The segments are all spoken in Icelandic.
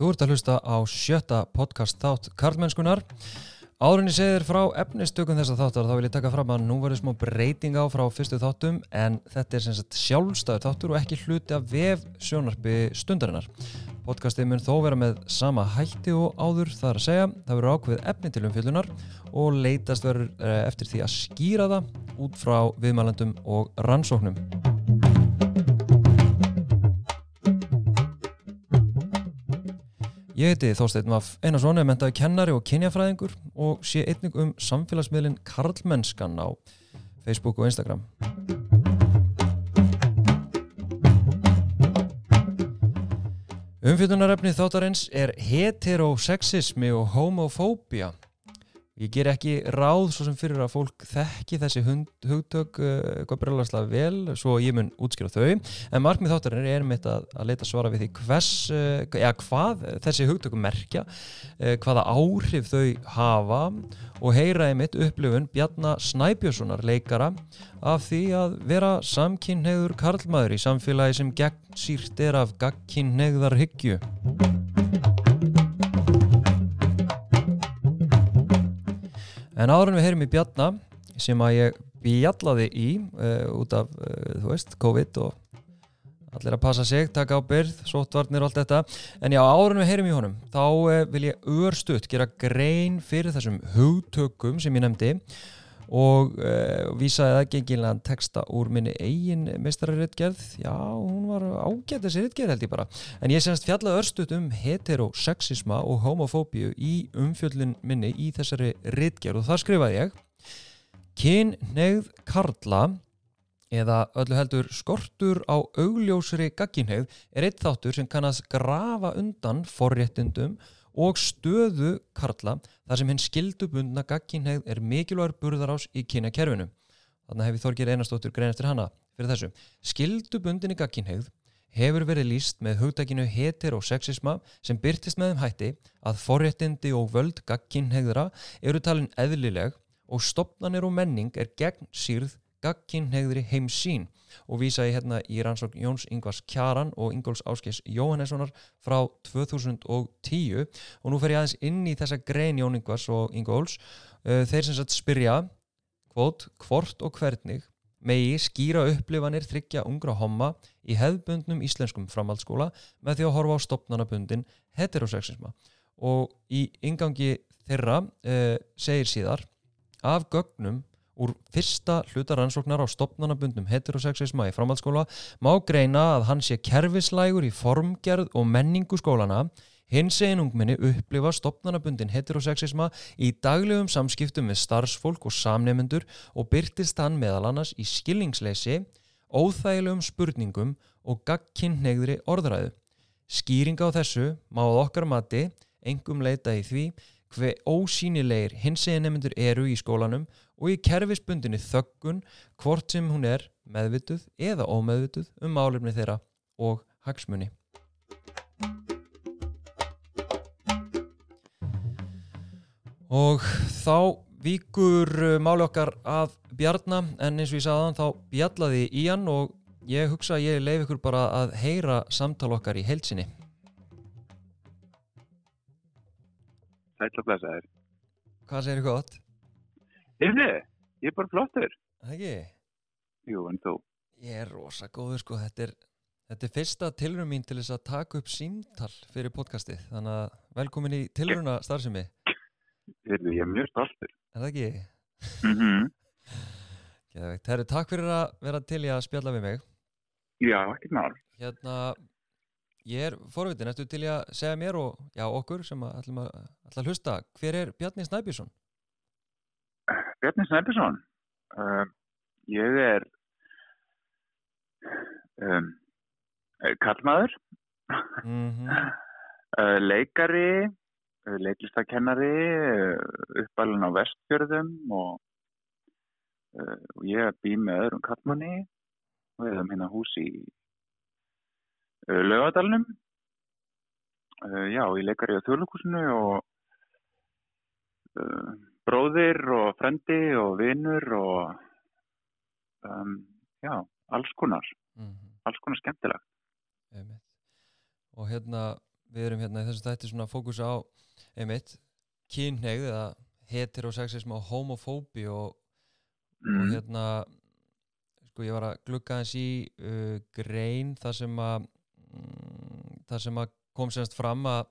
Þú ert að hlusta á sjötta podcast þátt Karlmennskunar. Áðurinn ég segir frá efnistökum þessa þáttar þá vil ég taka fram að nú verður smá breyting á frá fyrstu þáttum en þetta er sem sagt sjálfstæður þáttur og ekki hluti af vef sjónarpi stundarinnar. Podcastið mun þó vera með sama hætti og áður þar að segja. Það verður ákveð efni til umfjöldunar og leitast verður eh, eftir því að skýra það út frá viðmælandum og rannsóknum. Ég heiti Þorstein Vaff Einarsson, er mentaði kennari og kynjafræðingur og sé einnig um samfélagsmiðlinn Karlmennskan á Facebook og Instagram. Umfjöldunarefni þáttarins er heterosexismi og homofóbia. Ég ger ekki ráð svo sem fyrir að fólk þekki þessi hugtök uh, hvað brjóðlarslega vel, svo ég mun útskjára þau, en markmið þáttarinn er einmitt að, að leita svara við því hvers, uh, eða hvað þessi hugtökum merkja, uh, hvaða áhrif þau hafa og heyra einmitt upplifun Bjarnar Snæbjörnssonar leikara af því að vera samkynneigður karlmaður í samfélagi sem gegn sírt er af gagkynneigðar hyggju. En áður en við heyrum í Bjarnar sem að ég bjallaði í uh, út af, uh, þú veist, COVID og allir að passa sig, taka á byrð, sótvarnir og allt þetta. En já, áður en við heyrum í honum, þá uh, vil ég örstuðt gera grein fyrir þessum hugtökum sem ég nefndi og vísaði það gengilega texta úr minni eigin meistararriðgerð. Já, hún var ágætt þessi riðgerð held ég bara. En ég semst fjallaði örstuðt um heterosexisma og homofóbíu í umfjöllin minni í þessari riðgerð og þar skrifaði ég Kynneigð Karla eða öllu heldur skortur á augljósri gagginheigð er eitt þáttur sem kannast grafa undan forréttindum og stöðu Karla þar sem hinn skildubundna gagginheigð er mikilvægur burðarás í kynjakerfinu. Þannig hefur Þorgir Einarstóttur grein eftir hana fyrir þessu. Skildubundinni gagginheigð hefur verið líst með hugdækinu heterosexisma sem byrtist með þeim hætti að forréttindi og völd gagginheigðra eru talin eðlileg og stopnarnir og menning er gegn sírð gagkinnhegðri heimsín og vísa ég hérna í rannsókn Jóns Ingvars Kjaran og Ingóls Áskis Jóhannessonar frá 2010 og nú fer ég aðeins inn í þessa grein Jón Ingvars og Ingóls þeir sem sagt spyrja kvót, hvort og hvernig megi skýra upplifanir þryggja ungra homma í hefðbundnum íslenskum framhaldsskóla með því að horfa á stopnarnabundin heterosexisma. Og í ingangi þeirra uh, segir síðar af gögnum úr fyrsta hlutaransóknar á stopnarnabundnum heterosexisma í framhaldsskóla má greina að hann sé kerfislægur í formgerð og menningu skólana hins egin ungminni upplifa stopnarnabundin heterosexisma í daglegum samskiptum með starfsfólk og samnefnendur og byrtist hann meðal annars í skillingsleysi, óþægilegum spurningum og gagkinnegðri orðræðu. Skýringa á þessu má okkar mati engum leita í því hver ósýnilegir hins egin nefnendur eru í skólanum og í kerfisbundinni þöggun hvort sem hún er meðvituð eða ómeðvituð um málefni þeirra og hagsmunni. Og þá víkur máli okkar að bjarna en eins og ég sagðan þá bjallaði í hann og ég hugsa að ég leif ykkur bara að heyra samtal okkar í heilsinni. Sætla blessaður. Hvað segir þið gott? Yrði, ég er bara flottur. Það ekki? Jú, en þú? Ég er rosa góður sko, þetta er, þetta er fyrsta tilruna mín til þess að taka upp símtal fyrir podcastið, þannig að velkomin í tilruna starfsemi. Yrði, ég er mjög stoltur. Er það ekki? Mm -hmm. Geðveikt. Herru, takk fyrir að vera til í að spjalla við mig. Já, ekkert mál. Hérna, ég er forvitin, ertu til að segja mér og já, okkur sem ætlum að, ætlum að hlusta, hver er Bjarni Snæbjörnsson? Bjarni Snæbjörnsson, uh, ég er um, kallmaður, Mm -hmm. uh, leikari, uh, leiklistakennari, uh, uppalinn á vestfjörðum og, uh, ég bý með öðrum kallmanni og við hefum hérna hús í uh, Laugadalnum. Uh, já, ég leikari á þjóðlökusinu og uh, bróðir og frendi og vinnur og um, já, alls konar, Mm -hmm. alls konar skemmtilegt. Einmitt. Og hérna, við erum hérna í þessum þætti svona fókus á einmitt kynneigð eða heterosexism og homofóbi og, og mm. hérna sko ég var að glugga hans í uh, grein þar sem að mm, þar sem að kom semst fram að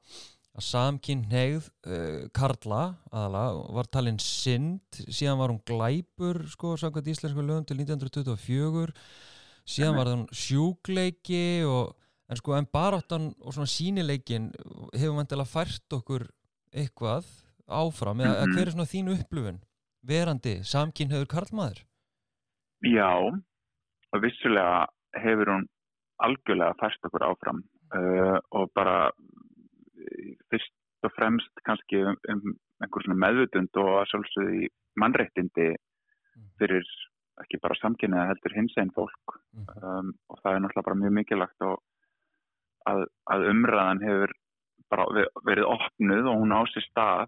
að samkynneigð uh, Karla aðalega var talinn synd. Síðan var hún glæpur sko samkvæmt íslensku lögum til 1924 síðan var hún sjúkleiki og en sko en baráttan og svona sínileikin hefur mann fært okkur eitthvað áfram. Eða Mhm. hver er svona þín upplifun verandi samkynneigður Karlmaður? Já, og vissulega hefur hún algjörlega fært okkur áfram uh, og bara uh, fyrst og fremst kannski um, um einhver svona meðvutund og að sjálfsögðu í mannréttindi fyrir ekki bara samkynniða heldur hins einn fólk. Mhm. um, og það er náttúrulega bara mjög mikilvægt og að, að umræðan hefur bara ve- verið opnuð og hún á sér stað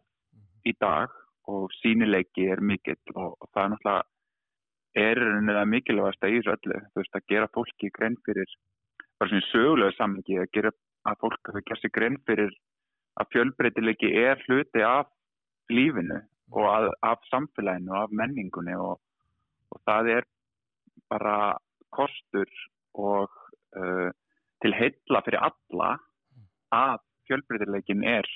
í dag og sínileiki er mikill og, og það er náttúrulega er í rauninni það mikilvægast að í þessu öllu þú veist að gera fólki grein fyrir bara svona í sögulegu samhengi að gera að fólk hafi gert sér grein fyrir að fjölbreytileiki er hluti af lífinu og að, af samfélaginu og af menningunni og, og það er bara kostur og uh, til heilla fyrir alla að fjölbreytileikin er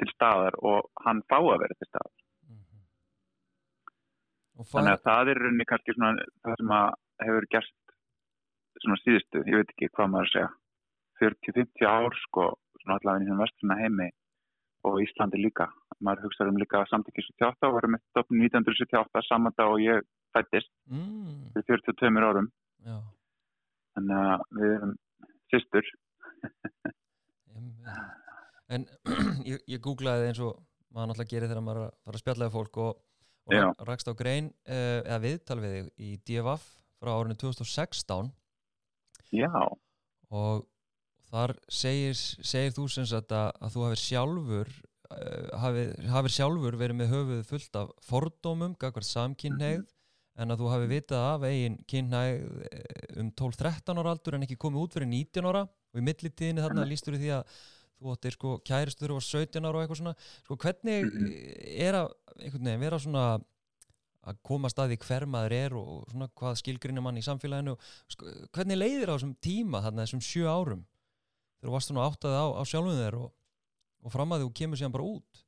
til staðar og hann fá að vera til staðar. Og Þannig fær, að það er í rauninni kannski svona það sem að hefur gerst svona síðustu, ég veit ekki hvað maður að segja 40-50 ár sko svona allavega í þessum vesturna heimi og Íslandi líka. Maður hugsaður um líka samtökið 78 og varum eitt stopn 1978 saman dag og ég fættist mm, fyrir 42 árum. já, Þannig að við erum sýstur. en ég, ég googlaði eins og maður náttúrulega gerir þegar maður er að spjallaði fólk og, og rakst á grein uh, eða viðtal við þig í DFF frá árinu 2016 Já, og þar segir, segir þú sem sagt að, að þú hafir sjálfur uh, sjálfur verið með höfuð fullt af fordómum, gagvart samkynneigð en að þú hafi vitað af eigin kynneigð eh, um 12-13 ára aldur en ekki komið út fyrir 19 ára. Og í millitíðinni þarna lístur því að þú áttir sko kæristur og var 17 ára og eitthvað svona. Sko hvernig Mhm. er að vera svona að koma að staði hver maður er og svona hvað skilgrinir mann í samfélaginu. Sko, hvernig leiðir á þessum tíma þarna þessum sjö árum? Þegar þú varst svona áttað á, á sjálfum þér og, og fram að og kemur síðan bara út.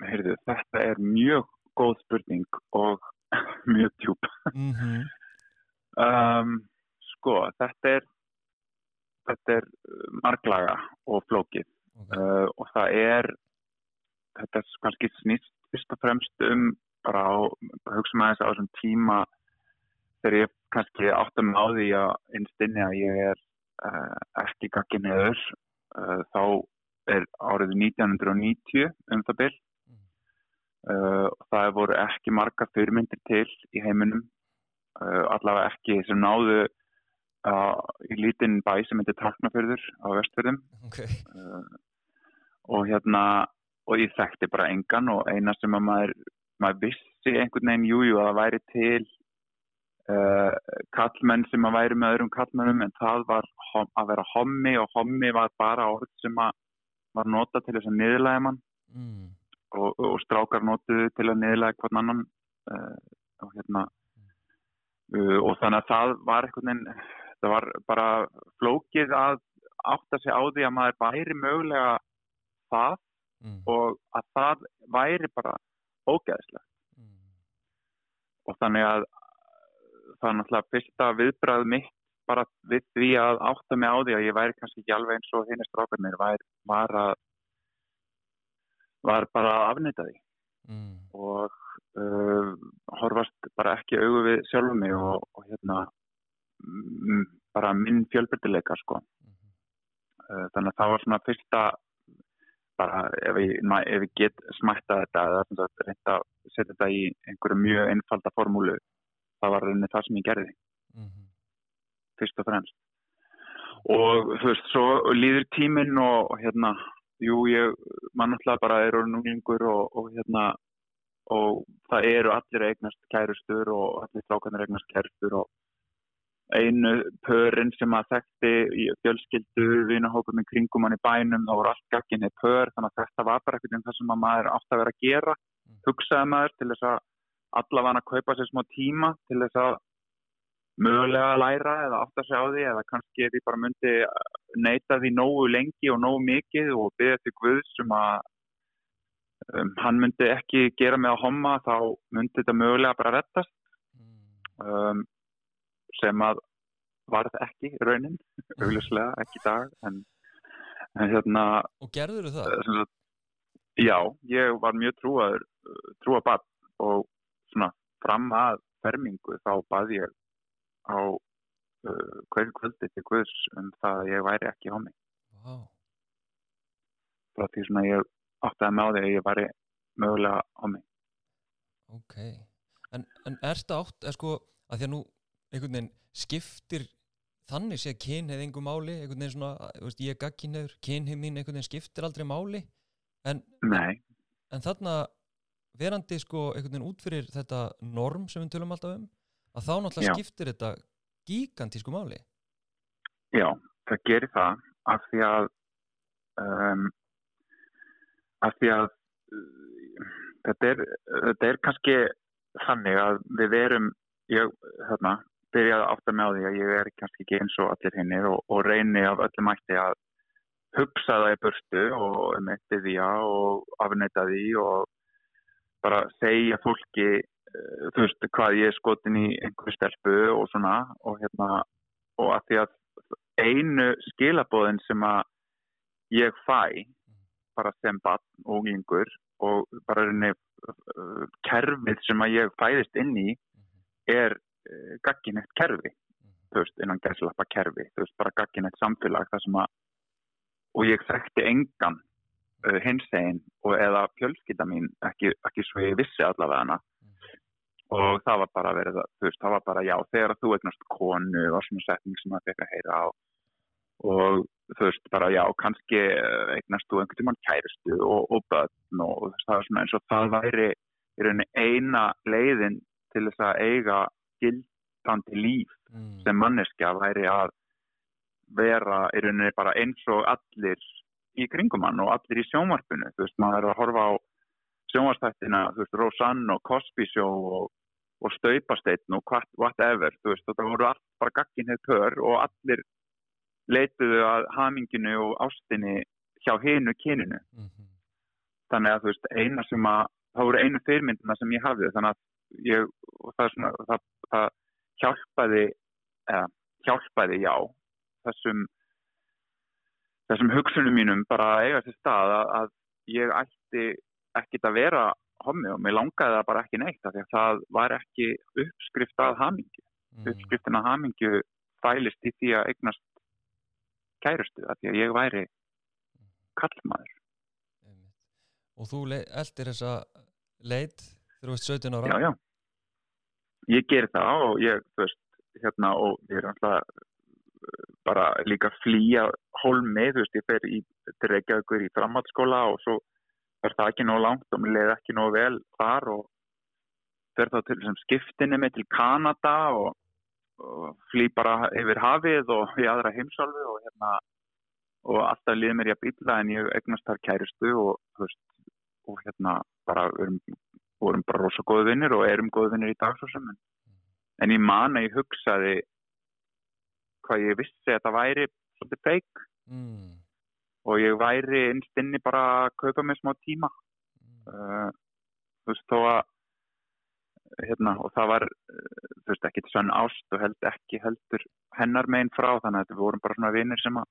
Heyrðu, þetta er mjög góð spurning og mjög djúb. mm Um, sko, þetta er þetta er uh, marglaga og flókið. Okay. uh, og það er þetta er kannski snýst fyrst og fremst um bara á, hugsa maður þess að á þessum tíma þegar ég kannski áttum á því að einstinni að ég er uh, ekki gaggi neður uh, þá er árið 1990 um það bil. Uh, og það voru ekki margar fyrirmyndir til í heiminum allavega ekki sem náðu í lítinn bæ sem heitir Taknafjörður á vestfjörðum. Ok, uh, og hérna og ég þekkti bara engan og eina sem að maður, maður vissi einhvern veginn jújú jú, að það væri til uh, kallmenn sem að væri með öðrum kallmennum en það var að vera hommi og hommi var bara orð sem að var nota til þess að niðurlæða mann mm. og, og strákar notuðu til að niðurlæða hvern annan uh, og hérna uh, og þannig að það var einhvern veginn það var bara flókið að átta sig á því að maður væri mögulega það Mm. og að það væri bara ógeðslega Mm. og þannig að það er náttúrulega fyrsta viðbræð mitt bara við því að átta mig á því að ég væri kannski ekki alveg eins og hinn strákarnir var, var að var bara að afnýta því Mm. og uh, horfast bara ekki í augu við sjálfum mig og, og hérna mm, bara minn fjölbyrdileika sko. Mhm. Uh, þannig að það var svona fyrsta bara ef ég, ef ég get smætta þetta eða sagt reynda að setja þetta í einhverju mjög einfalda formúlu það var rauninni það sem ég gerði Mhm. fyrst og fremst og þú veist, svo líður tíminn og, og hérna, jú, ég mann náttúrulega bara er orðin unglingur og, og hérna og það eru allir eignast kærustur og allir strákarnir eignast kærustur og, einu pörin sem að þekkti í fjölskyldu, vinahókum í kringum hann í bænum, þá voru allt gagginni pör, þannig að þetta var bara ekkert um það sem að maður átt að vera að gera, hugsaði maður til þess að allavega að kaupa sér smá tíma til þess að mögulega að læra eða átt að sjá því eða kannski ég bara myndi neyta því nógu lengi og nógu mikið og byggja til Guð sem að um, hann myndi ekki gera mig að homma þá myndi þetta mögulega bara rettast um, sem að varð ekki raunin, augljóslega ekki dag en, en hérna Og gerður þú það? Sagt, já, ég var mjög trúaður trúabatt og svona fram að fermingu þá bað ég á uh, hverju kvöldi til Guðs um það að ég væri ekki á mig wow. frá því svona ég átti að því að ég væri mögulega á mig Ok, en, en er þetta átt, er sko að því að nú einhvern veginn skiptir þannig sé að kynheið einhver máli, einhvern veginn svona, veist, ég er gagginniður, kynheið mín einhvern veginn skiptir aldrei máli. En, en þarna verandi sko einhvern veginn út fyrir þetta norm sem við tölum alltaf um að þá náttúrulega Já. skiptir þetta gigantísku máli. Já, það gerir það af því að um, af því að uh, þetta, er, þetta er kannski þannig að við erum ég hérna, byrjaði að átta með á því að ég er kannski ekki eins og allir hinnir og, og reyni af öllum mætti að hugsa það í burstu og metti því og afneita því og bara segja fólki uh, þú veist hvað ég er skotin í einhverju stelpu og svona og hérna og að því að einu skilabóðin sem að ég fæ bara sem bann og yngur og bara reyni uh, kerfið sem að ég fæðist inn í er uh, gagginett kerfi þú veist, innan gæslappa kerfi þú veist, bara gagginett samfélag það sem að og ég þekkti engan uh, hins einn og eða fjölskylda mín ekki, ekki svo ég vissi allavega hana. Og það var bara verið þú veist, það var bara já, þegar þú eignast konu og svona setning sem það fekk að heyra á og þú veist, bara já, kannski eh, eignast þú einhvern tímann kæristu og, og börn og það var svona eins og það væri í rauninni eina leiðin til þess að eiga gildandi líf mm. sem manneskja væri að vera í rauninni bara eins og allir í kringum hann og allir í sjónvarpinu, þú veist, maður er að horfa á sjónvarstættina, þú veist, Rosanne og Cosby Show og, og Staupasteinn og what, whatever, þú veist, þetta voru allt bara gagginheið pör og allir leituðu að haminginu og ástinni hjá hinu kyninu. Mm -hmm. Þannig að þú veist, eina sem að, það voru einu fyrirmyndina sem ég hafði, þannig að ég, og það, svona, það, það hjálpaði, eða, hjálpaði já, þessum, þessum hugsunum mínum bara að eiga sér stað að, að ég ætti ekkit að vera hommi og mér langaði það bara ekki neitt af því að það var ekki uppskrift að hamingju. mm. Uppskriftin að hamingju fælist í því að eignast kærustu af því að ég væri kallmaður. Og þú eldir þessa leit þegar þú veist 17 ára Já, já. Ég ger það og ég, þú veist, hérna og ég er alltaf bara líka flýja hólmi, þú veist, ég fer í til Reykjavíkur í framhaldsskóla og svo er það ekki nóg langt og mér leiði ekki nóg vel þar og fer þá til sem skiptinni með til Kanada og, og flý bara yfir hafið og í aðra heimsálfu og hérna og alltaf liði mér ég að býtla en ég egnast þar kærustu og veist og hérna bara erum, vorum bara rosa góðu vinnir og erum góðu vinnir í dag svo sem en, ég man að ég hugsaði hvað ég vissi að þetta væri svolítið feik mm. og ég væri innst inni bara að kaupa mér smá tíma. Uh, þú veist þó að hérna og það var uh, þú veist ekki sann ást og held ekki heldur hennar meginn frá þannig að við vorum bara svona vinnir sem að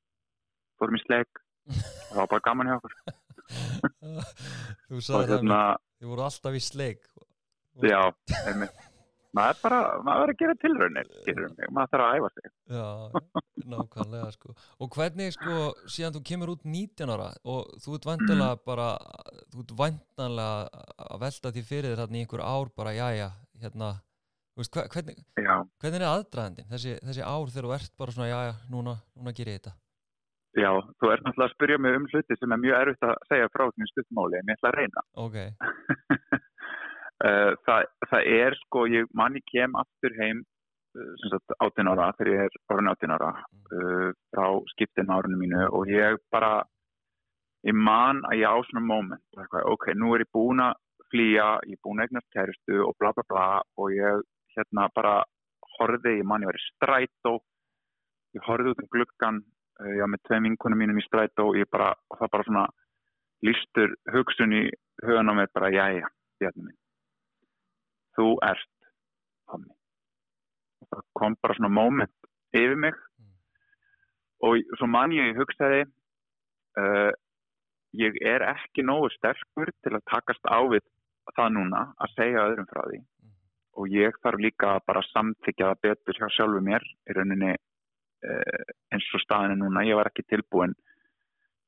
fórum í sleik og það var bara gaman hjá okkur Þú sagði það hérna, þið voru alltaf í sleik. Já, einmitt. Maður er bara, maður er að gera tilraunir maður þarf að æfa sig. Já, nákvæmlega sko. Og hvernig sko, síðan þú kemur út 19 ára og þú ert vantanlega Mm. bara, þú ert vantanlega að velta því fyrir þér þarna í einhver ár bara, jæja, hérna. Þú veist, hvernig, já, hvernig er aðdraðandinn þessi, þessi ár þegar þú ert bara svona, jæja, núna, núna ger ég þetta já, þú ert náttúrulega að spyrja mig um hluti sem er mjög erfitt að segja frá því stuttmáli en ég ætla að reyna. Ok, Eh, það, það er sko, ég manni kem aftur heim 18 ára þegar ég er orðin 18 ára uh, frá skiptin árinu mínu og ég bara ég man að ég á svona moment eitthvað, ok, nú er ég búin að flýja ég er búin að eignast kæristu og bla bla bla og ég hérna bara horfið, ég man ég var í strætó ég horfið út um gluggan uh, ég var með tvei vinkunum mínum í strætó og ég bara, og það bara svona lístur hugsun í hugan á mér bara, jæja, jæja minn þú ert hommi það kom bara svona moment yfir mig mm. og svo man ég hugsaði uh, ég er ekki nógu sterkur til að takast á við það núna að segja öðrum frá því mm. og ég þarf líka bara að samþykja það betur hjá sjálfu mér í rauninni eins og staðinu núna, ég var ekki tilbúin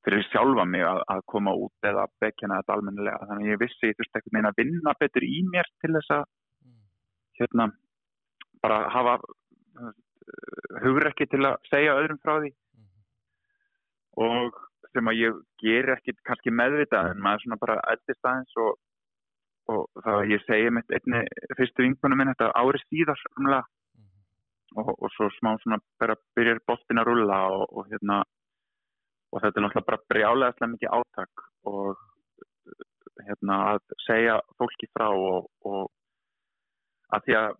fyrir sjálfa mig að, að koma út eða bekjana þetta almennilega þannig að ég vissi, þú veist, ekkert meina að vinna betur í mér til þess að hérna bara hafa hugur ekki til að segja öðrum frá því mm -hmm. og sem að ég ger ekki kannski meðvitað en maður svona bara eldist aðeins og, og það að ég segja mitt einni fyrstu vingunum minn þetta ári síðar -hmm. Og, og svo smá svona bara byrjar bóttin að rulla og, og hérna og þetta er náttúrulega bara brjálega slega mikið áttak og hérna að segja fólki frá og að því að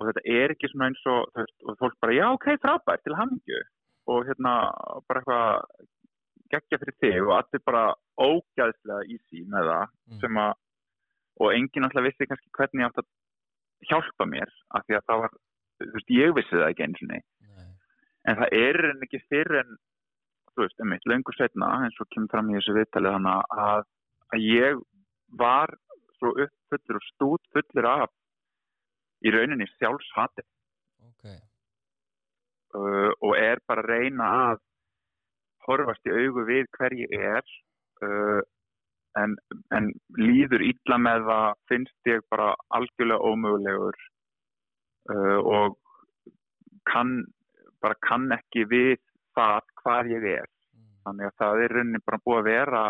og þetta er ekki svona eins og, veist, og fólk bara, já ok, frábært til hamingju og hérna bara eitthvað geggja fyrir þig og allir bara ógæðslega í sí með það mm. sem að, og enginn alltaf vissi kannski hvernig ég átt að hjálpa mér, af því að það var veist, ég vissi það ekki eins og nei. En það er en ekki fyrir en þú veist, einmitt, löngu setna eins og kemur fram í þessu viðtalið hana að, að ég var svo uppfullur og stút fullur af í rauninni sjálfshati okay. uh, og er bara að reyna að horfast í augu við hver ég er uh, en, en líður ítla með það finnst ég bara algjörlega ómögulegur og kann, bara kann ekki við það hvað ég er mm. þannig að það er rauninni bara búið að vera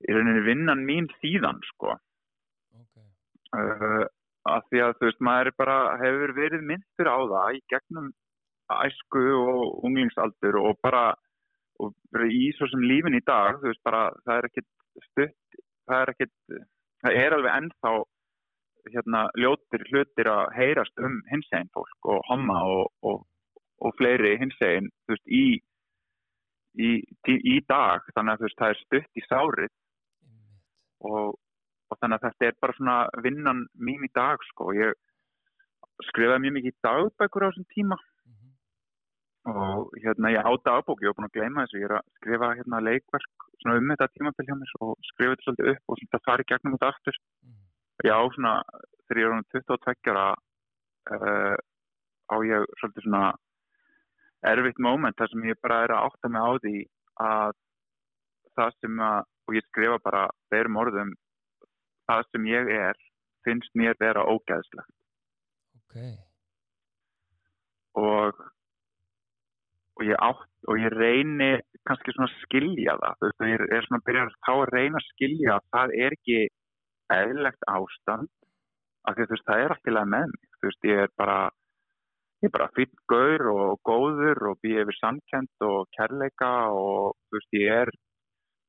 í rauninni vinnan mín síðan sko okay. uh, að því að þú veist, maður bara hefur verið myndur á það í gegnum æsku og unglingsaldur og bara og í svo sem lífin í dag, þú veist, bara það er ekkit stutt, það er ekkit það er alveg ennþá hérna ljótir hlutir að heyrast um hinsegin fólk og homma og, og, og fleiri hinsegin, í í, í dag, þannig að veist, það er stutt í sárið. Og og þannig að þetta er bara svona vinnan mín í dag sko. Ég skrifaði mjög mikið dagbækur á þessum tíma. Mm -hmm. og hérna ég á dagbók ég hef búin að gleyma þessu, ég er að skrifa hérna leikverk svona um þetta tímabill hjá mér og skrifa þetta svolítið upp og þetta fari gegnum þetta aftur. Mm -hmm. Ég á svona þegar ég er um 22 ára uh, á ég svolítið svona erfitt móment þar sem ég bara er að átta mig á því að það sem að og ég skrifa bara berum orðum það sem ég er finnst mér vera ógæðslegt okay. og og ég átt og ég reyni kannski svona að skilja það þú veist, ég er svona að byrja þá að reyna að skilja að það er ekki eðlegt ástand af því þú veist, það er alltaf með mig. Þú veist, ég er bara ég er bara fyrir gaur og góður og býð yfir samkend og kærleika og þú veist, ég er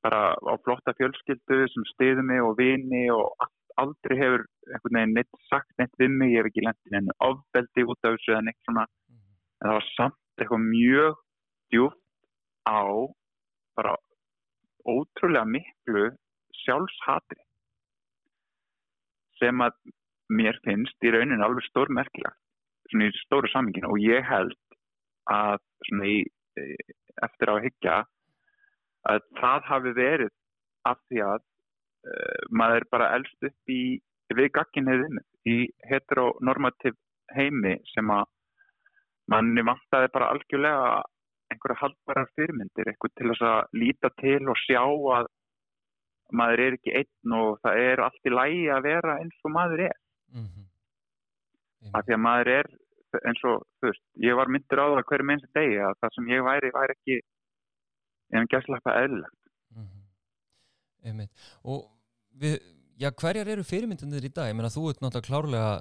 bara á flotta fjölskyldu sem stiður mig og vini og aldrei hefur einhvern veginn neitt sagt neitt við mig, ég hef ekki lendin enn ofbeldi út af þessu eða neitt svona. En það var samt eitthvað mjög djúft á bara ótrúlega miklu sjálfshatri sem að mér finnst í raunin alveg stórmerkilagt svona í stóru samingin og ég held að svona í eftir á að higgja að það hafi verið af því að uh, maður bara elst upp í við gagginniðinu í heteronormativ heimi sem að manni vantaði bara algjörlega einhverja haldbærar fyrirmyndir, eitthvað til þess að líta til og sjá að maður er ekki einn og það er allt í lægi að vera eins og maður er mm -hmm. af því að maður er eins og, þú veist, ég var myndir á það hverju minnst degi að það sem ég væri væri ekki en gæslappa eðlilegt mm -hmm. og við, já, hverjar eru fyrirmyndanir í dag? Ég meina, þú ert náttúrulega klárlega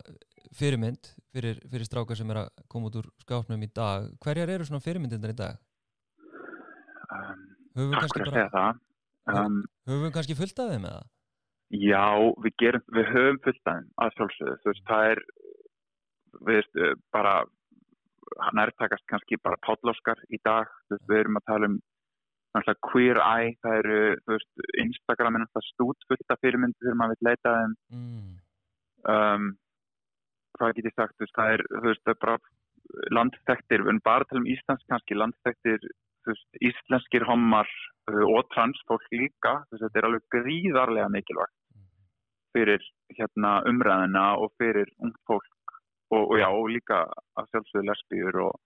fyrirmynd fyrir, fyrir strákar sem er að koma út úr skápnum í dag hverjar eru svona fyrirmyndindar í dag? Um, takk fyrir að bara segja það. Um, höfum við kannski fullt af þeim eða? Já, við, gerum, við höfum fullt af þeim að sjálfsögðu. Þú veist, það er, við veist, uh, bara, nærtakast kannski bara pállóskar í dag. Þú veist, við erum að tala um náttúrulega queer eye, það eru, þú veist, Instagram er náttúrulega stút fullt af fyrirmyndi þegar maður vil leita þeim. Mm. Um, hvað get ég sagt, þú veist, það er, þú veist, það er bara landþektir, erum bara tala um Íslands kannski, landþektir, þú veist, íslenskir hommar uh, og transfólk líka, þú veist, þetta er alveg gríðarlega mikilvægt fyrir hérna umræðina og fyrir ung fólk og, og já, og líka að sjálfsögðu lesbíur og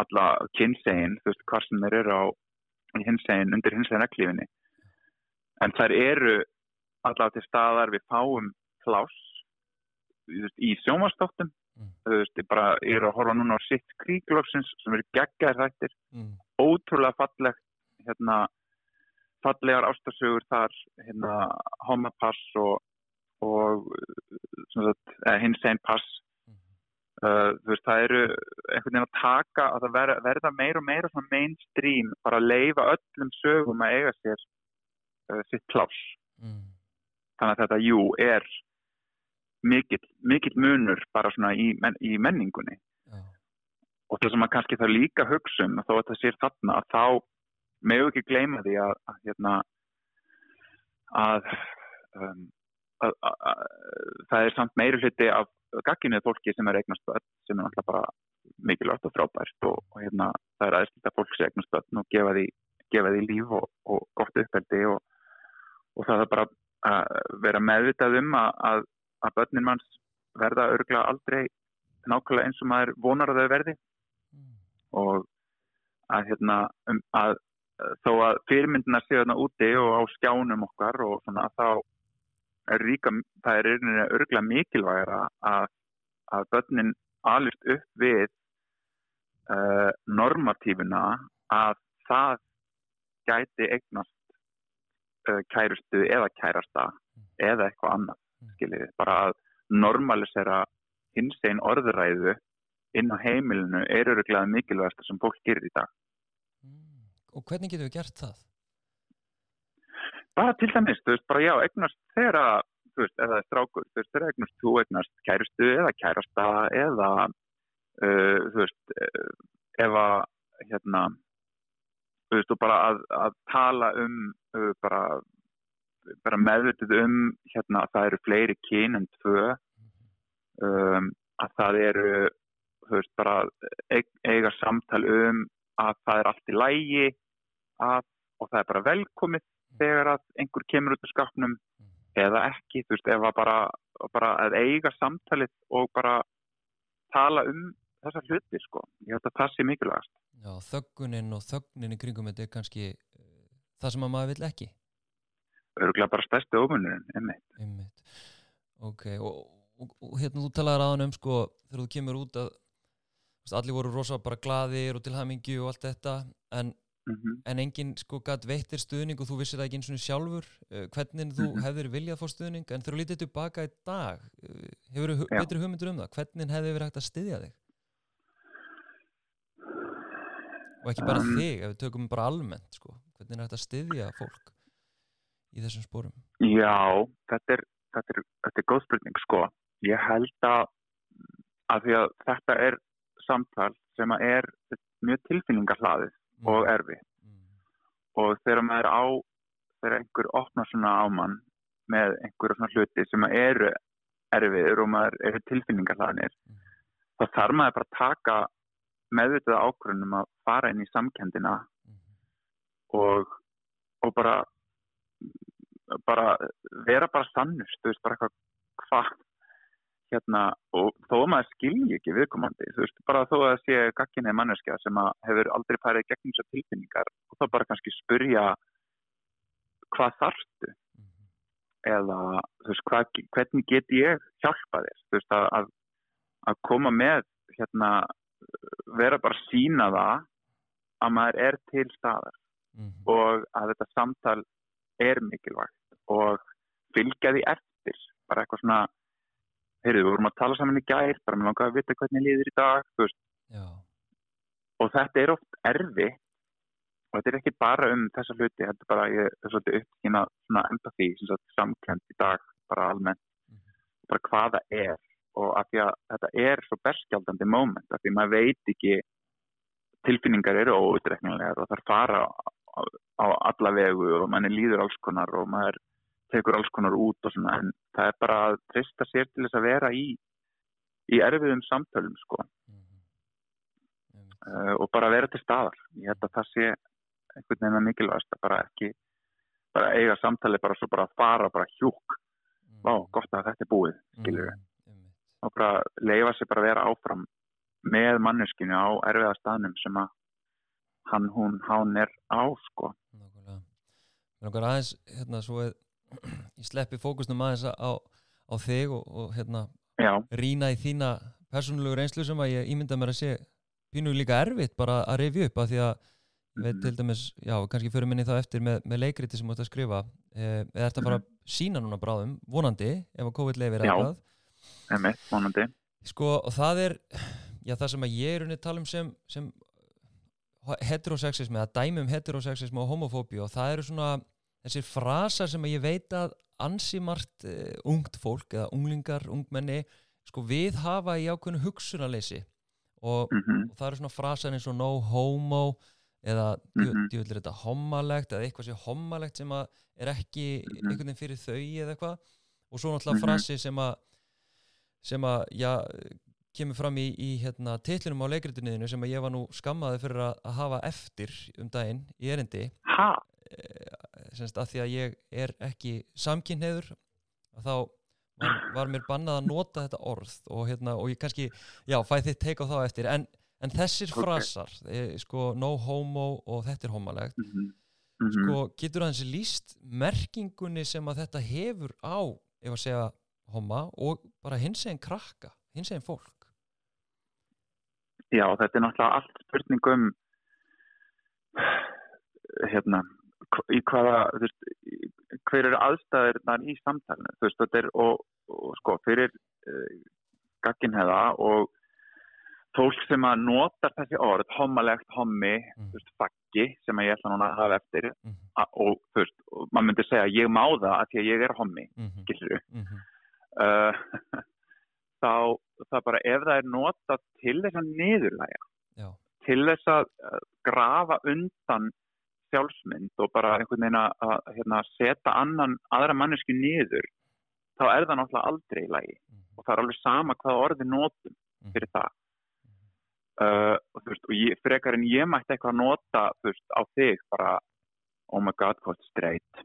alla kynsegin, þú veist, hvað sem þeir eru á hinsegin, undir hinsegin ekklífinni. En þær eru allavega til staðar við fáum pláss þú veist, í sjónvastáttum, Mm. þú veist, ég bara er að horfa núna á sitt kríklóksins sem eru geggjaðir þættir, Mm. ótrúlega fallegt, hérna, fallegar ástarsögur þar, hérna, homapass og, og hins einn pass. Uh, þú veist, það eru einhvern veginn að taka að það verða, verða meira og meira svona mainstream, bara að leifa öllum sögum að eiga sér uh, sitt pláss. Mm. Þannig að þetta, jú, er mikill, mikill munur bara svona í, men, í menningunni. Já. Og það sem maður kannski þarf líka að hugsa um, þó að það sér þarna, að þá meðu ekki gleyma því að, að hérna, að, um, að, að, að það er samt meiri hluti af gagginuð fólki sem er eignast börn, sem er náttúrulega bara mikilvægt og frábært og, og hérna, það er aðeins þetta fólk sem eignast börn og gefa því, gefa því líf og, og gott uppeldi og, og það er bara að vera meðvitað um að, að, að börnin manns verða örgla aldrei nákvæmlega eins og maður vonar að þau verði Mm. og að hérna um, að þó að fyrirmyndina séu þarna úti og á skjánum okkar og svona þá er ríka, það er örgla mikilvægara að, að börnin alist upp við uh, normatífuna að það gæti eignast uh, kærustu eða kærasta eða eitthvað annað, skiljið, bara að normalisera hins einn orðræðu inn á heimilinu er öruglega mikilvægast sem fólk gerir í dag. Og hvernig getum við gert það? Bara til dæmis, þú veist, bara já, eignast þegar að, þú veist, eða strákur, þú veist, þegar eignast þú eignast kærustu eða kærasta eða, uh, þú veist, ef að, hérna, þú veist, og bara að, að tala um, uh, bara, bara meðvitið um, hérna, að það eru fleiri kyn en tvö, um, að það eru, þú veist, bara eiga samtal um að það er allt í lægi að, og það er bara velkomið þegar að einhver kemur út af skapnum eða ekki, þú veist, ef að bara, bara að eiga samtalið og bara tala um þessar hluti, sko. Ég held að það sé mikilvægast. Já, þöggunin og þögnin í kringum þetta er kannski uh, það sem að maður vill ekki. Öruglega bara stærsti ofunurinn, einmitt. Einmitt. Ok, og, og, og hérna þú talaður aðan um sko þegar þú kemur út að allir voru rosa bara glaðir og til hamingju og allt þetta en, Mm en enginn sko gætt veittir stuðning og þú vissir það ekki eins og sjálfur. Uh, hvernig þú Mhm. hefðir viljað fór stuðning en þú lítið tilbaka í dag uh, hefur þú betri hugmyndur um það? Hvernig hefði verið hægt að styðja þig? Og ekki bara Um, þig ef við tökum bara almennt sko. Hvernig er hægt að styðja fólk í þessum spórum Já, þetta er, þetta er, þetta er góð spurning, sko. Ég held að, að því að þetta er samtal sem er mjög tilfinningarhlaðið og erfið. mm. og þegar maður á þegar einhver opnar svona á mann með einhverja svona hluti sem eru erfiður og maður eru tilfinningarhlaðinir Mm. þá þarf maður bara að taka meðvitað ákvörðunum að fara inn í samkendina Mm. og, og bara bara vera bara sannust, þú veist, bara eitthvað hvað hérna, og þó að maður skilji ekki viðkomandi, þú veist, bara þó að sé gagginni manneskja sem að hefur aldrei farið gegn þessar tilfinningar og þá bara kannski spurja hvað þarftu Mm. eða þú veist, hvað, hvernig get ég hjálpa þér, þú veist, að, að, að koma með hérna, vera bara sína það að maður er til staðar Mm. og að þetta samtal er mikilvægt og fylgja því eftir bara eitthvað svona heyrðu, við vorum að tala saman í gær, bara mér langaði að vita hvernig líður í dag, og þetta er oft erfi og þetta er ekki bara um þessa hluti, þetta er bara, ég er svolítið uppkynna svona sagt samkend í dag, bara almennt, Mhm. bara hvað það er og af því að þetta er svo berskjaldandi moment, af því maður veit ekki tilfinningar eru óutreknilegar og þar fara á, á alla vegu og manni líður alls konar og maður tekur alls konar út og svona, en það er bara að trista sér til þess að vera í í erfiðum samtölum, sko mhm. Einmitt. uh, og bara vera til staðar. Ég held að það sé einhvern veginn að mikilvægast að bara ekki bara eiga samtali bara svo bara að fara bara hjúk, vá, gott að þetta er búið skilur við, Mhm, einmitt. og bara leifa sér bara að vera áfram með manneskinu á erfiða staðnum sem að hann, hún, hán er á sko. Nákvæmlega. Aðeins, hérna, svo að ég sleppi fókusnum aðeins á, á þig og, og hérna, Já, rýna í þína persónulegu reynslu sem að ég ímynda mér að sé pínu líka erfitt bara að reyfi upp af því að veit Mhm. til dæmis, já, kannski fyrir minni þá eftir með, með leikriti sem þú ert að skrifa eh, eða ert að fara að sína núna bráðum vonandi, ef að COVID leifir Mhm. Já. eitthvað einmitt, vonandi. Sko, og það er já, það sem að ég er unni tala um sem, sem heterosexismi, eða dæmi um heterosexismi og homofóbíu og það eru svona þessir frasar sem ég veit að ansimart uh, ungt fólk eða unglingar, ungmenni sko við hafa í ákveðnu hugsunarleysi og, Mm og það eru svona frasar eins og no homo eða djú, Mhm. djúvill er þetta hommalegt eða eitthvað sé hommalegt sem að er ekki Mhm. einhvern veginn fyrir þau eða eitthvað og svo náttúrulega Mhm. frasi sem að sem að, já, kemur fram í, í hérna, titlinum á leikrituniðinu sem að ég var nú skammaði fyrir að, að hafa eftir um daginn í erindi Ha? Semst að því að ég er ekki samkynhneður að þá var, var mér bannað að nota þetta orð og, hérna, og ég kannski, já, fæ þitt teik á þá eftir en, en þessir Ok. frasar e, sko, no homo og þetta er homalegt Mm -hmm. sko, getur aðeins líst merkingunni sem að þetta hefur á ef að segja homa og bara hins eginn krakka, hins eginn fólk Já, þetta er náttúrulega allt spurning um hérna í hvaða, þú veist, hver eru aðstæðirnar í samtalenu, þú veist, þetta er og, og sko, fyrir uh, gagginheða og fólk sem að nota þessi orð, hommalegt, hommi, Mm. þú veist, faggi, sem að ég ætla núna að hafa eftir mm a, og þú veist, maður myndi segja ég má það að því að ég er hommi, -hmm. gilur Mm -hmm. uh, þá það bara ef það er notað til þess að niðurlæga já, til þess að uh, grafa undan sjálfsmynd og bara einhvern veginn að hérna, setja annan, aðra mannesku niður þá er það náttúrulega aldrei í lagi. Mm og það er alveg sama hvað orði notum Mhm. fyrir það. Uh, og, þú veist, og ég, frekar en ég mætti eitthvað að nota þú veist, á þig bara oh my god, hvað straight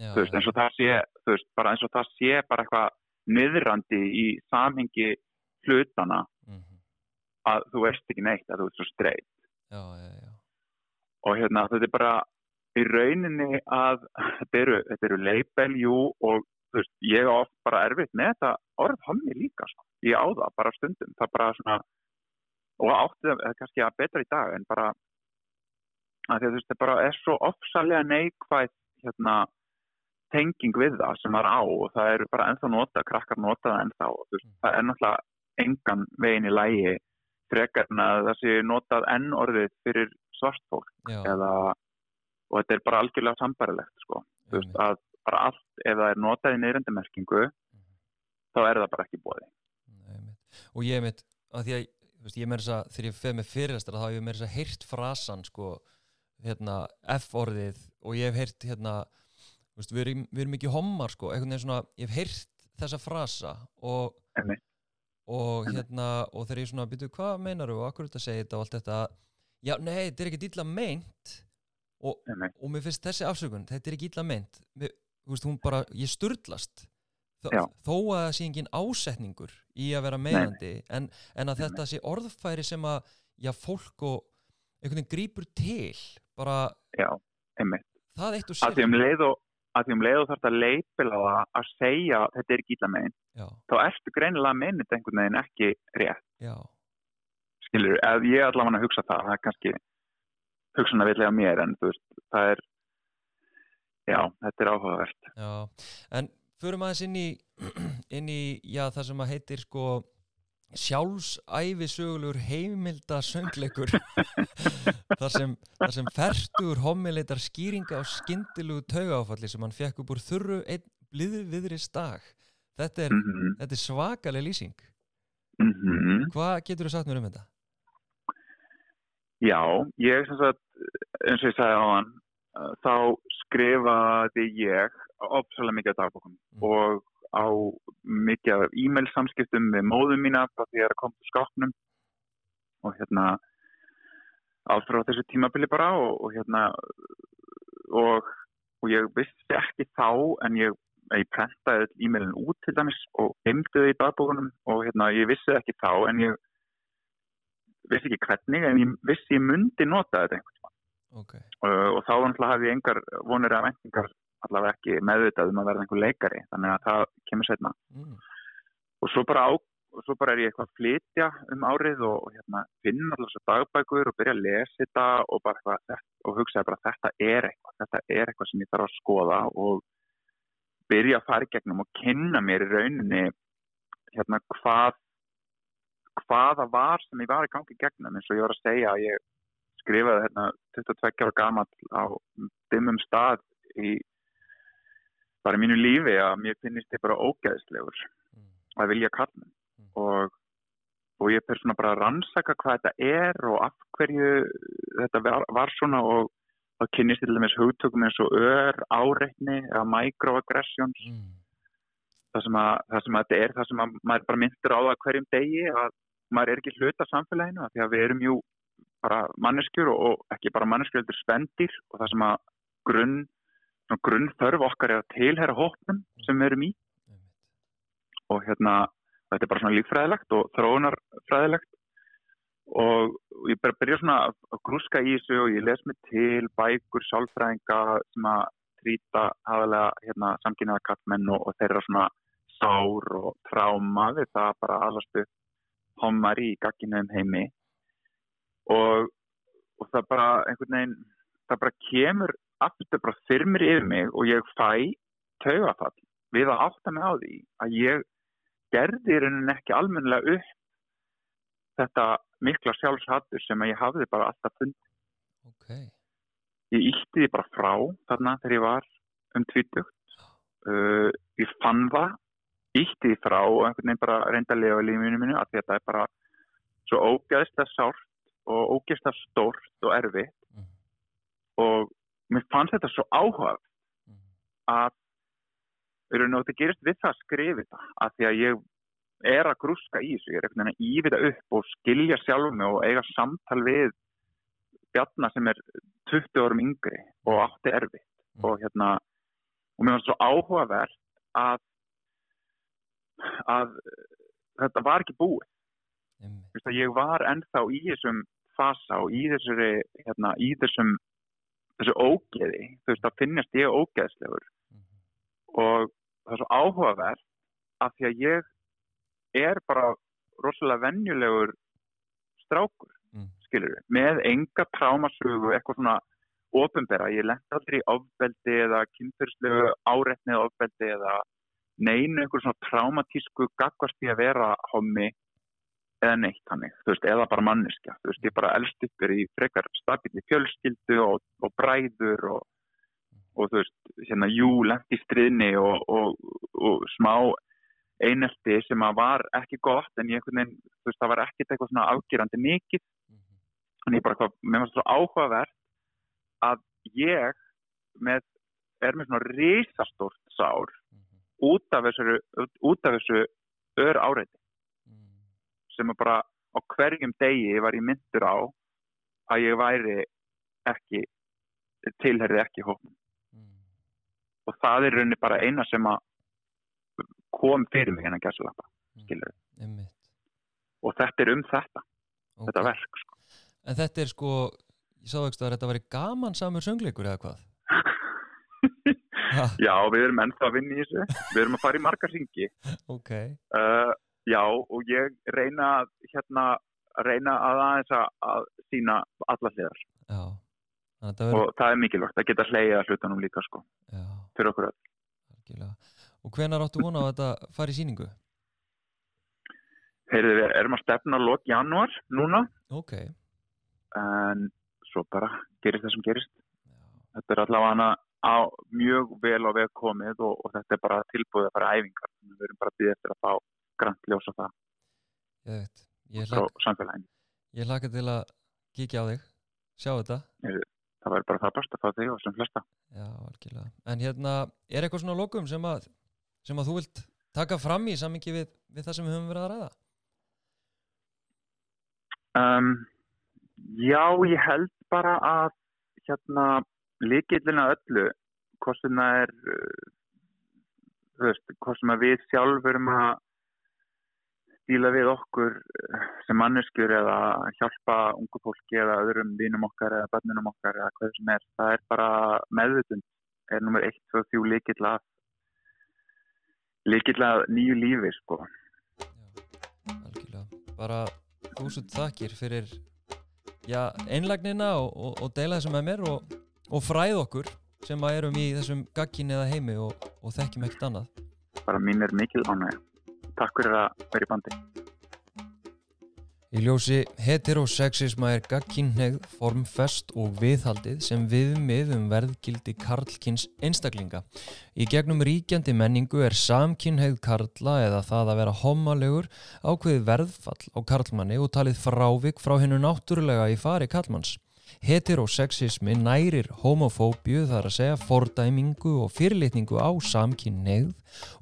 já, þú veist, eins og það sé þú veist, bara eins og það sé bara eitthvað niðrandi í samhengi hlutana mm -hmm. að þú veist ekki neitt að þú ert svo straight já, já, já. Og hérna þetta er bara í rauninni að þetta eru, þetta eru label, jú og þú veist, ég á oft bara erfitt með þetta orð hommi líka sko. ég á það bara stundum, það bara svona og átti það er kannski að betra í dag en bara að því að það bara er svo ofsalega neikvæð hérna tenging við það sem maður á og það eru bara ennþá nota, krakkar nota það ennþá veist, Mm. það er náttúrulega engan veginn í lægi frekar en að það sé notað enn orðið fyrir svart fólk eða, og þetta er bara algjörlega sambarilegt sko. veist, að bara allt, ef það er notað í neyrendamerkingu þá er það bara ekki bóði og ég mitt að því að veist, ég meira þess að þegar ég feð með fyrirlestra þá hef ég meira þess að heyrt frasan sko, hérna, F-orðið og ég hef heyrt hérna veist, við, erum, við erum ekki hommar sko, svona, ég hef heyrt þessa frasa og, og hérna og þegar ég svona byrju hvað meinar þú? Og akkur þetta segir þetta og allt þetta já nei, þetta er ekki illa meint og, Einmitt. og mér finnst þessi afsökun þetta er ekki illa meint. Mér, veist, bara, ég sturlast. Þó, þó að það sé engin ásetningur í að vera meðandi en, en að þetta sé orðfæri sem að já, fólk og einhvern veginn grípur til bara já, það eitt og að því sér um leið og að því um leið og þarf að leipila að segja þetta er ekki illa megin já, þá ertu greinilega að minna þetta einhvern veginn ekki rétt. Já, skilur, ef ég allavega að hugsa það það er kannski hugsana vilja mér en þú veist, það er já, þetta er áhugavert já en förum aðeins inn í, inn í já, það sem að heitir sko sjálfsæfisögulegur heimilda söngleikur þar sem, sem fertur homileitar skýringa á skindilugu taugáfalli sem hann fekk upp úr þurru einn bliðviðri stag þetta er, mm -hmm. er svakaleg lýsing mm -hmm. hvað getur þú sagt mér um þetta? Já, ég sem sagt eins og ég sagði á hann þá skrifaði ég opsalega mikið af dagbókum Mm. og á mikið af e-mail samskiptum með móðum mína frá því að ég er að koma til skápnum og hérna allt frá þessu tímabili bara og, og hérna og, og ég vissi ekki þá en ég, ég prentaði e-mailin út til dæmis og heimdi þau í dagbókunum og hérna ég vissi ekki þá en ég vissi ekki hvernig en ég vissi ég myndi nota þetta einhvern Okay. uh, og þá náttúrulega hafði ég engar vonir af vendingar allavega ekki meðvitað um að verða einhver leikari þannig að það kemur setna mm. og svo á, og svo bara er ég eitthvað að flytja um árið og, og hérna, finna allar svo dagbækur og byrja að lesa þetta og, bara og hugsaði bara þetta er eitthvað þetta er eitthvað sem ég þarf að skoða og byrja að fara í gegnum og kynna mér í rauninni hérna hvað hvaða var sem ég var í gangi gegnum eins og ég var að segja að ég skrifaði hérna 22 ára gamall á dimmum stað í bara í mínu lífi að mér finnist ég bara ógeðslegur Mm. að vilja kalla Mm. og, og ég fyrir svona bara að rannsaka hvað þetta er og af hverju þetta var, var svona og þá kynnist til dæmis hugtökum eins og ör, áreitni eða microaggressions Mm. það sem, að, það sem að þetta er það sem að maður bara myndir á það hverjum degi að maður er ekki hluta samfélaginu af því að við erum jú bara manneskjur og, og ekki bara manneskjur heldur spendir og það sem að grunn, grunn þörf okkar er að tilhera hópnum sem við erum í. Og hérna þetta er bara svona líffræðilegt og þróunarfræðilegt. Og ég bara byrja svona að grúska í þessu og ég les mig til bækur, sálfræðinga sem að trýta hafalega hérna, samkynnaða kattmenn og, og þeirra svona sár og tráma við það bara alastu homar í gagginum heimi og, og það bara einhvern veginn, það bara kemur aftur bara þyrmir yfir mig og ég fæ taugafall við að átta mig á því að ég gerði í rauninni ekki almennilega upp þetta mikla sjálfshattur sem ég hafði bara alltaf fundið. Ok. Ég ítti því bara frá þarna þegar ég var um 20. Uh, ég fann það, ítti því frá og einhvern veginn bara reynda að lifa í lífinu mínu að þetta er bara svo ógeðslega sárt og ógeðslega stórt og erfitt Mm. og mér fannst þetta svo áhugað Mm. að raun og þetta gerist við það að skrifa þetta að því að ég er að grúska í þessu, ég er einhvern veginn að ívita upp og skilja sjálf mig og eiga samtal við bjarnar sem er 20 árum yngri og átti erfitt Mm. og hérna og mér var svo áhugavert að að þetta var ekki búið. Að ég var ennþá í þessum fasa og í þessari hérna, í þessum þessu ógeði, þú veist að finnast ég ógeðslegur. Mhm. og það er svo áhugavert af því að ég er bara rosalega venjulegur strákur, Mm. skilur við, með enga trámasögu, eitthvað svona ofinbera, ég lent aldrei í ofbeldi eða kynfyrslegu áreitni eða ofbeldi eða neinu einhver svona traumatísku gaggast í að vera hommi eða neitt hannig, þú veist, eða bara manneskja, þú veist, ég bara elst ykkur í frekar stabili fjölskyldu og, og bræður og, og þú veist, hérna, jú, lent í stríðni og, og, og smá einelti sem að var ekki gott en ég einhvern veginn, þú veist, það var ekkert eitthvað svona afgerandi mikið, Mhm. en ég bara eitthvað, mér var svo áhugavert að ég með, er með svona risastórt sár. Út af þessu, út af þessu ör áreiti Mm. sem að bara á hverjum degi var ég myndur á að ég væri ekki tilherði ekki hóknum Mm. og það er rauninni bara eina sem að kom fyrir mig hennar gæsalappa skilur Einmitt. og þetta er um þetta, Ok. þetta verk sko. En þetta er sko, ég sá ekki að þetta væri gaman samur söngleikur eða hvað? Já, við erum ennþá að vinna í þessu. Við erum að fara í margar ringi ok. uh, já, og ég reyna að, hérna, reyna að aðeins að, sína alla hliðar. Já. Þannig að þetta verður, og það er mikilvægt að geta hleyja hlutunum líka sko, já, fyrir okkur öll. Og hvenar áttu vona á að þetta fari síningu? Heyrðu, við erum að stefna lók januar núna. Ok, en svo bara gerist það sem gerist. já, Þetta er allavega á mjög vel á veg komið og, og þetta er bara tilbúið að fara æfingar. Við erum bara býða eftir að fá grant ljósa það ég Ég frá samfélaginu. ég hlakka til að kíkja á þig sjá þetta Það væri bara það best að fá þig og sem flesta. Já, algjörlega. En hérna, er eitthvað svona lokum sem að, sem að þú vilt taka fram í samingi við, við það sem við höfum verið að ræða? Um, já, ég held bara að hérna líkillina öllu, hvort sem það er, uh, hvort sem að við sjálf erum að díla við okkur uh, sem manneskjur eða hjálpa ungu fólki eða öðrum vinum okkar eða börnunum okkar eða hvað sem er, það er bara meðvutund, er nummer 1, 2, 3 líkill að líkill að nýju lífi, sko. Já, algjörlega. Bara þúsund þakkir fyrir já, einlagnina og, og, og deila þessu með mér og, og fræð okkur sem að erum í þessum gagginni eða heimi og, og þekkjum ekkert annað. Bara mín er mikil ánægja. Takk fyrir að vera í bandi. Í ljósi heterosexisma er gagkinnhegð, formfest og viðhaldið sem viðmið um verðgildi karlkins einstaklinga. Í gegnum ríkjandi menningu er samkinnhegð karla eða það að vera homalegur ákveðið verðfall á karlmanni og talið frávik frá hennu náttúrulega í fari karlmanns. Heterosexismi nærir homofóbíu þar að segja fordæmingu og fyrirlitningu á samkinnhegð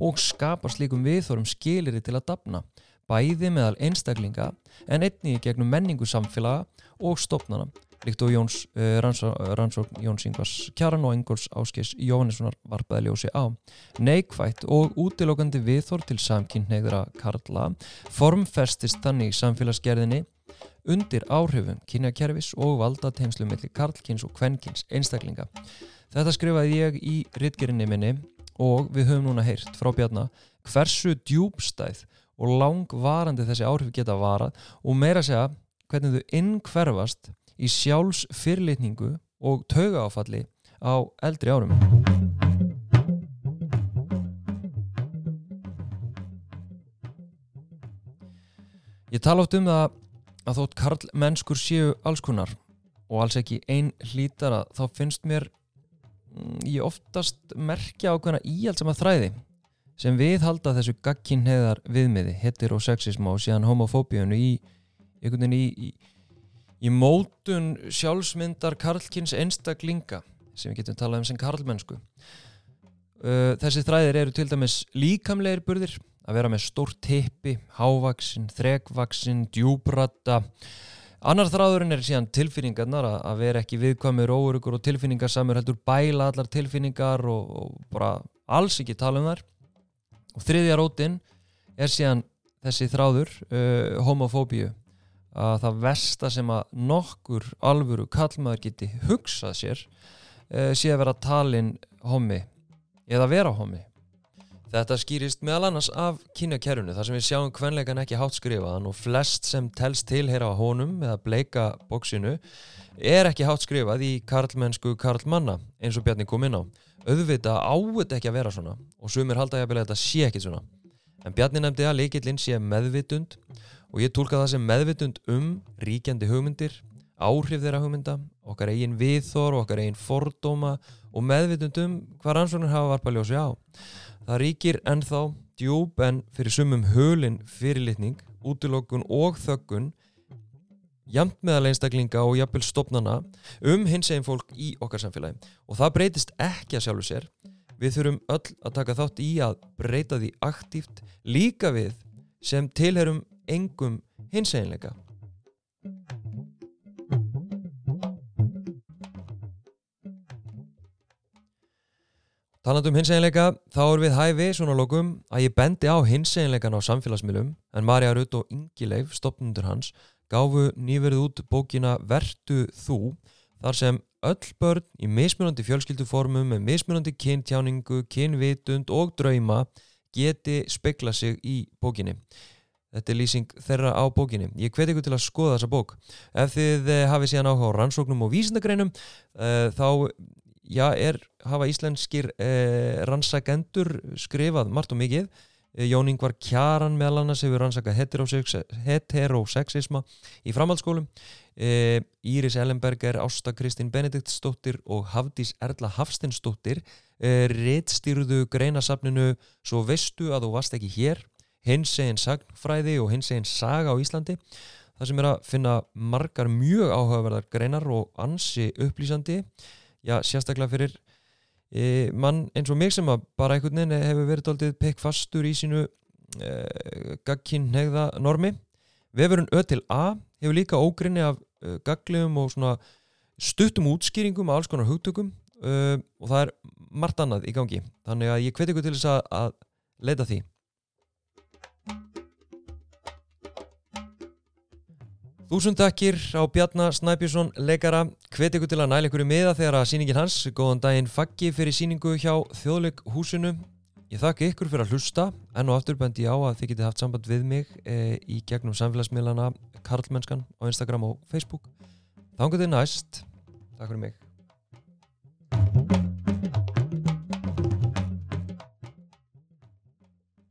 og skapar slíkum viðþórum skiliri til að dafna bæði meðal einstaklinga en einnig í gegnum menningu samfélaga og stopnana líkt og Jóns, uh, rannsó, rannsókn Jóns Ingvars Kjaran og Ingóls Áskis Jóhannessonar varpaði ljósi á. Neikvætt og útilókandi viðþór til samkynneigðra karla formfestist þannig í samfélagsgerðinni undir áhrifum kynjakerfis og valda teimslu melli karlkins og kvenkins einstaklinga. Þetta skrifaði ég í rittgerinni minni og við höfum núna heyrt frá Bjarnar hversu djúbstæð og langvarandi þessi áhrif geta varað og meira segja hvernig þau innkverfast í sjálfs fyrirlitningu og taugaáfalli á eldri árum. Ég tala oft um það að þótt karl mennskur séu alls konar og alls ekki ein hlítara þá finnst mér mm, ég oftast merkja ákveðna íhaldsama þræði sem viðhalda þessu gagkinnheðar viðmiði, heterosexisma og síðan homofóbíunu í, í, í, í mótun sjálfsmyndar karlkins einstaklinga sem við getum talað um sem karlmennsku. Þessi þræðir eru til dæmis líkamlegir burðir, að vera með stórt tippi, hávaksin, þrekvaksin, djúbrata. Annar þráðurinn er síðan tilfinningarnar að, vera ekki viðkvæmur, óurugur og tilfinningarsamur heldur bæla allar tilfinningar og, og bara alls ekki tala um þær og þriðja rótin er síðan þessi þráður uh, homofóbíu að það versta sem að nokkur alvöru kallmaður geti hugsað sér uh, sé að vera talin homi eða vera homi Þetta skýrist meðal annars af kynjakerfinu þar sem við sjáum kvenleikan ekki hátt skrifaðan og flest sem telst tilheyra á honum eða bleika bóksinu er ekki hátt skrifað í karlmennsku karlmanna eins og Bjarni kom inn á. Auðvitað áut ekki að vera svona og sumir halda ég að byrja þetta sé ekki svona. En Bjarni nefndi að leikillinn sé meðvitund og ég tólka það sem meðvitund um ríkjandi hugmyndir áhrif þeirra hugmynda, okkar eigin viðþor okkar eigin fordóma og meðvitund um hvað rannsóknir hafa varpa ljósi á. Það ríkir ennþá djúb en fyrir sumum hölin fyrirlitning, útilokun og þöggun jamt meðal einstaklinga og jafnvel stopnana um hins eginn fólk í okkar samfélagi. Og það breytist ekki að sjálfu sér. Við þurfum öll að taka þátt í að breyta því aktíft líka við sem tilherum engum hins eginleika Taland um hins eginleika, þá er við hæfi svona lokum að ég bendi á hins eginleikan á samfélagsmiðlum en Marja Rutt og Ingi Leif, stopnundur hans gáfu nýverið út bókina Vertu þú þar sem öll börn í mismunandi fjölskylduformum með mismunandi kyntjáningu, kynvitund og drauma geti spekla sig í bókinni. Þetta er lýsing þeirra á bókinni. Ég hveti ykkur til að skoða þessa bók. Ef þið hafið síðan áhuga á rannsóknum og vísindagreinum uh, þá já, er, hafa íslenskir eh, rannsakendur skrifað margt og mikið. Eh, Jón Ingvar Kjaran meðal annars hefur rannsakað heterosex, heterosexisma í framhaldsskólum. Eh, Íris Ellenberger, Ásta Kristín Benediktsdóttir og Hafdís Erla Hafstinsdóttir eh, réttstýrðu greinasafninu Svo veistu að þú varst ekki hér. Hins eginn sagnfræði og hins eginn saga á Íslandi. Það sem er að finna margar mjög áhugaverðar greinar og ansi upplýsandi já, sérstaklega fyrir e, mann eins og mig sem að bara einhvern veginn hefur verið doldið pekk fastur í sínu e, gagkinn hegða normi. Vefurinn Ö til A hefur líka ógrinni af e, gaglegum og svona stuttum útskýringum af alls konar hugtökum e, og það er margt annað í gangi. Þannig að ég hveti ykkur til þess að, að leita því Þúsund takkir á Bjarnar Snæbjörnsson leikara, hvet ykkur til að næla ykkur í miða þegar að síningin hans, góðan daginn faggi fyrir síningu hjá Þjóðleik húsinu ég þakka ykkur fyrir að hlusta. En og aftur bendi ég á að þið getið haft samband við mig e, í gegnum samfélagsmiðlana Karlmennskan á Instagram og Facebook. Að þið næst. Takk fyrir mig